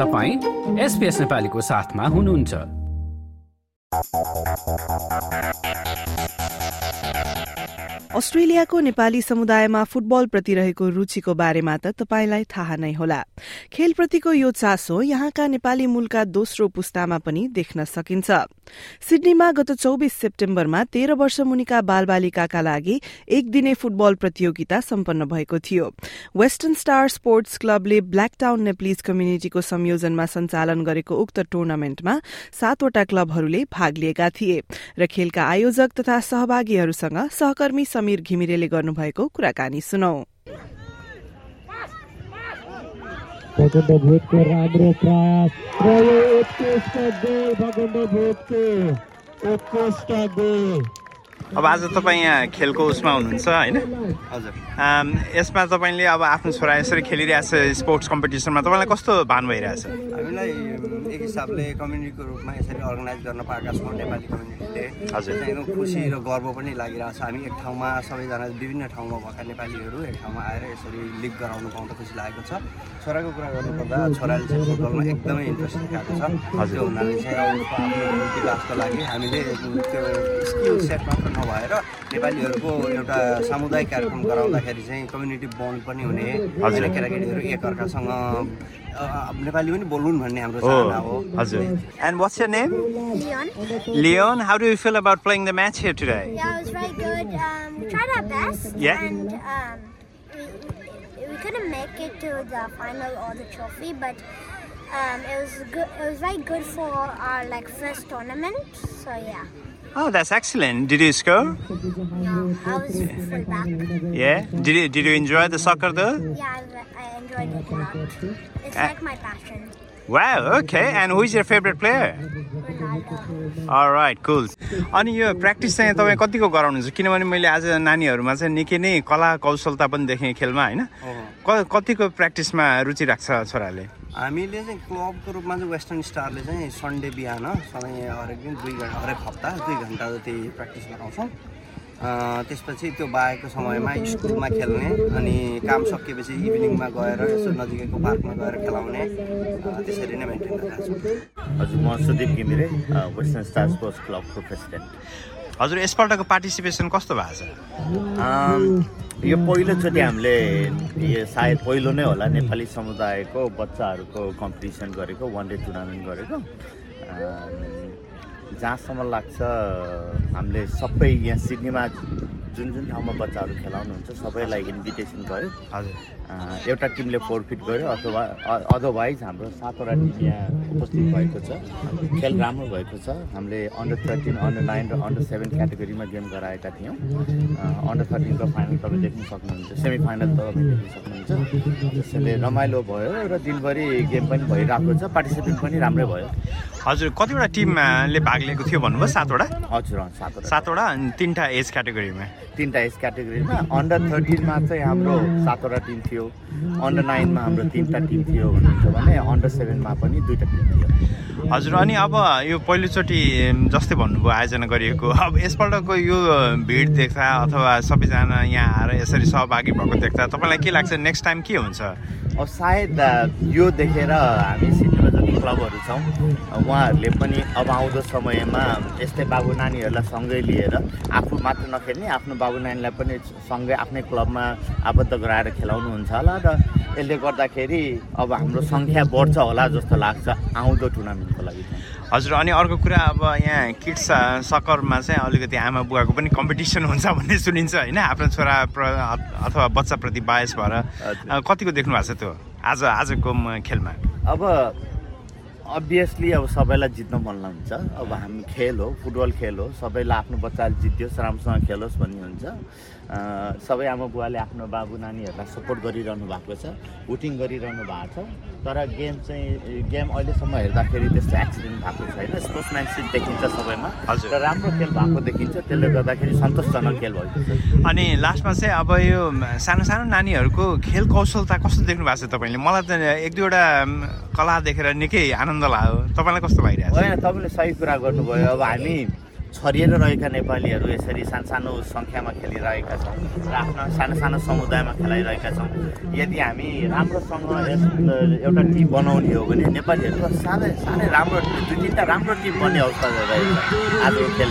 तपाईँ एसपिएस नेपालीको साथमा हुनुहुन्छ। अस्ट्रेलियाको नेपाली समुदायमा फुटबलप्रति रहेको रुचिको बारेमा त तपाईँलाई थाहा नै होला। खेलप्रतिको यो चासो यहाँका नेपाली मूलका दोस्रो पुस्तामा पनि देख्न सकिन्छ। सिडनीमा गत चौबिस सेप्टेम्बरमा तेह्र वर्ष मुनिका बालबालिकाका लागि एक दिने फुटबल प्रतियोगिता सम्पन्न भएको थियो। वेस्टर्न स्टार स्पोर्ट्स क्लबले ब्ल्याक टाउन नेप्लिज कम्युनिटीको संयोजनमा सञ्चालन गरेको उक्त टुर्नामेन्टमा सातवटा क्लबहरूले भाग लिएका थिए र खेलका आयोजक तथा सहभागीहरूसँग सहकर्मी समीर घिमिरेले गर्नुभएको कुराकानी सुनौ। भगण्ड भूतको राम्रो प्रयास र यो उत्कृष्ट गोल भगण्ड भूतको उत्कृष्ट गोल अब आज तपाईँ यहाँ खेलको उसमा हुनुहुन्छ होइन? हजुर। यसमा तपाईँले अब आफ्नो छोरा यसरी खेलिरहेछ स्पोर्ट्स कम्पिटिसनमा तपाईँलाई कस्तो भान भइरहेछ? हामीलाई एक हिसाबले कम्युनिटीको रूपमा यसरी अर्गनाइज गर्न पाएका छौँ नेपाली कम्युनिटीले एकदम खुसी र गर्व पनि लागिरहेको छ। हामी एक ठाउँमा सबैजना विभिन्न ठाउँमा भएका नेपालीहरू एक ठाउँमा आएर यसरी लिग गराउनु पाउँदा खुसी लागेको छ। छोराको कुरा गर्नुपर्दा छोराले चाहिँ फुटबलमा एकदमै इन्ट्रेस्ट देखाएको छ। हजुर। त्यो हुनाले चाहिँ आफ्नो विकासको लागि हामीले त्यो स्किल सेट मात्र नभएर नेपालीहरूको एउटा सामुदायिक कार्यक्रम गराउँदाखेरि चाहिँ कम्युनिटी बन्ड पनि हुने। केटाकेटीहरू एकअर्कासँग अ, अब नेपाली पनि बोलुन् भन्ने हाम्रो हो चाहना हो हजुर and what's your name Leon. Leon how do you feel about playing the match here today Yeah, it was very good. Um, we tried our best. Yeah. And um, we, we, we couldn't make it to the final or the trophy, but um, it was good. It was very good for our like first tournament. So yeah. Oh, that's excellent. Did you score? No, I was full back. Yeah. Did you did you enjoy the soccer though? Yeah, I, I enjoyed it a lot. It's Uh, like my passion. Wow. Okay. And who is your favorite player? Ronaldo. All right. Cool. अनि यो practice चाहिँ तपाईँ कतिको गराउनुहुन्छ किनभने मैले आज नानीहरूमा चाहिँ निकै नै कला कौशलता पनि देखेँ खेलमा होइन क कतिको प्र्याक्टिसमा रुचि राख्छ छोराले हामीले चाहिँ क्लबको रूपमा चाहिँ वेस्टर्न स्टारले चाहिँ सन्डे बिहान सधैँ हरेक दिन दुई घन्टा हरेक हप्ता दुई घन्टा जति प्र्याक्टिस गराउँछौँ त्यसपछि त्यो बाहेकको समयमा स्कुलमा खेल्ने अनि काम सकिएपछि इभिनिङमा गएर यसो नजिकैको पार्कमा गएर खेलाउने त्यसरी नै मेन्टेन गरिरहेको छौँ। हजुर म Sudeep Ghimire Western Star Sports क्लबको प्रेसिडेन्ट हजुर यसपल्टको पार्टिसिपेसन कस्तो भएको छ? यो पहिलोचोटि हामीले यो सायद पहिलो नै होला नेपाली समुदायको बच्चाहरूको कम्पिटिसन गरेको वान डे टुर्नामेन्ट गरेको। जहाँसम्म लाग्छ हामीले सबै यहाँ सिडनीमा जुन जुन ठाउँमा बच्चाहरू खेलाउनुहुन्छ सबैलाई इन्भिटेसन गऱ्यो हजुर। एउटा टिमले फोर फिट गर्यो अथवा अदरवाइज हाम्रो सातवटा टिम यहाँ उपस्थित भएको छ। खेल राम्रो भएको छ। हामीले अन्डर थर्टिन अन्डर नाइन र अन्डर सेभेन क्याटेगोरीमा गेम गराएका थियौँ। अन्डर थर्टिनको फाइनल तपाईँ देख्न सक्नुहुन्छ। सेमी फाइनल तपाईँ देख्न सक्नुहुन्छ। त्यसैले रमाइलो भयो र दिनभरि गेम पनि भइरहेको छ। पार्टिसिपेट पनि राम्रै भयो। हजुर कतिवटा टिमले भाग लिएको थियो भन्नुभयो सातवटा? हजुर सातवटा। सातवटा अनि तिनवटा एज क्याटेगोरीमा तिनवटा एज क्याटेगोरीमा अन्डर थर्टिनमा चाहिँ हाम्रो सातवटा टिम थियो। अन्डर नाइनमा हाम्रो तिनवटा टिम थियो भन्नुहुन्छ भने अन्डर सेभेनमा पनि दुईवटा टिम थियो। हजुर अनि अब यो पहिलोचोटि जस्तै भन्नुभयो आयोजना गरिएको। अब यसपल्टको यो भिड देख्दा अथवा सबैजना यहाँ आएर यसरी सहभागी भएको देख्दा तपाईँलाई के लाग्छ? नेक्स्ट टाइम के हुन्छ? अब सायद यो देखेर हामी जति क्लबहरू छौँ। उहाँहरूले पनि अब आउँदो समयमा यस्तै बाबु नानीहरूलाई सँगै लिएर आफू मात्र नखेल्ने आफ्नो बाबु नानीलाई पनि सँगै आफ्नै क्लबमा आबद्ध गराएर खेलाउनुहुन्छ होला र यसले गर्दाखेरि अब हाम्रो सङ्ख्या बढ्छ होला जस्तो लाग्छ आउँदो टुर्नामेन्टको लागि। हजुर अनि अर्को कुरा अब यहाँ किड्स सकरमा चाहिँ अलिकति आमा बुवाको पनि कम्पिटिसन हुन्छ भन्ने सुनिन्छ होइन आफ्नो छोरा प्र- अथवा बच्चाप्रति बायस भएर। कतिको देख्नु भएको छ त्यो? आज आजको खेलमा? अब अभियसली अब सबैलाई जित्न मन हुन्छ अब हामी खेल हो फुटबल खेल हो सबैलाई आफ्नो बच्चाले जित्योस् राम्रोसँग खेलोस् भन्ने हुन्छ। सबै आमा बुवाले आफ्नो बाबु नानीहरूलाई सपोर्ट गरिरहनु भएको छ भुटिङ गरिरहनु भएको छ। तर गेम चाहिँ गेम अहिलेसम्म हेर्दाखेरि त्यस्तो एक्सिडेन्ट भएको छैन। स्पोर्ट्सम्यानसिप देखिन्छ सबैमा। हजुर। राम्रो खेल भएको देखिन्छ। त्यसले गर्दाखेरि सन्तोषजनक खेल भएको छ। अनि लास्टमा चाहिँ अब यो सानो सानो नानीहरूको खेल कौशलता कस्तो देख्नु भएको छ तपाईँले? मलाई त एक दुईवटा कला देखेर निकै आनन्द लाग्यो। तपाईँलाई कस्तो लागिरहेको होइन तपाईँले सही कुरा गर्नुभयो। अब हामी छरिएर रहेका नेपालीहरू यसरी सानसानो सङ्ख्यामा खेलिरहेका छौँ र आफ्ना सानो सानो समुदायमा खेलाइरहेका छौँ। यदि हामी राम्रोसँग एउटा टिम बनाउने हो भने नेपालीहरूको साह्रै साह्रै राम्रो दुई तिनवटा राम्रो टिम बन्ने अवस्था रहेछ। आजको खेल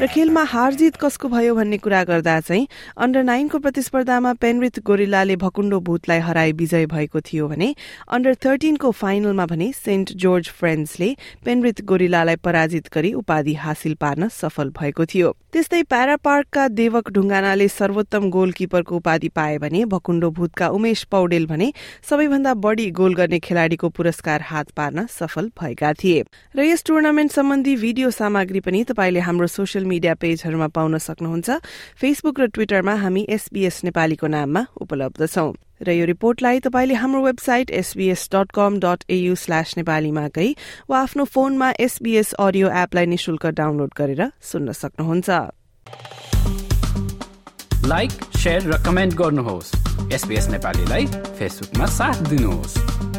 र खेलमा हार जित कसको भयो भन्ने कुरा गर्दा चाहिँ अन्डर नाइनको प्रतिस्पर्धामा पेनरिथ गोरिल्लाले भकुण्डो भूतलाई हराई विजय भएको थियो भने अन्डर थर्टिनको फाइनलमा भने सेन्ट जोर्ज फ्रेन्ड्सले पेनरिथ गोरिल्लालाई पराजित गरी उपाधि हासिल पार्न सफल भएको थियो। त्यस्तै प्यारा पार्कका देवक ढुङ्गानाले सर्वोत्तम गोलकिपरको उपाधि पाए भने भकुण्डो भूतका उमेश पौडेल भने सबैभन्दा बढ़ी गोल गर्ने खेलाड़ीको पुरस्कार हात पार्न सफल भएका थिए। र यस टुर्नामेन्ट सम्बन्धी भिडियो सामग्री पनि तपाईँले हाम्रो सोसियल मिडिया पेजहरूमा पाउन सक्नुहुन्छ। फेसबुक र ट्विटरमा हामी एसबीएस नेपालीको नाममा उपलब्ध छौं। र यो रिपोर्टलाई तपाईँले हाम्रो website SBS dot com dot AU slash नेपालीमा गई वा आफ्नो फोनमा एसबीएस अडियो एपलाई निशुल्क डाउनलोड गरेर सुन्न सक्नुहुन्छ। लाइक र कमेन्ट गर्नुहोस्। नेपालीलाई फेसबुकमा साथ दिनुहोस्।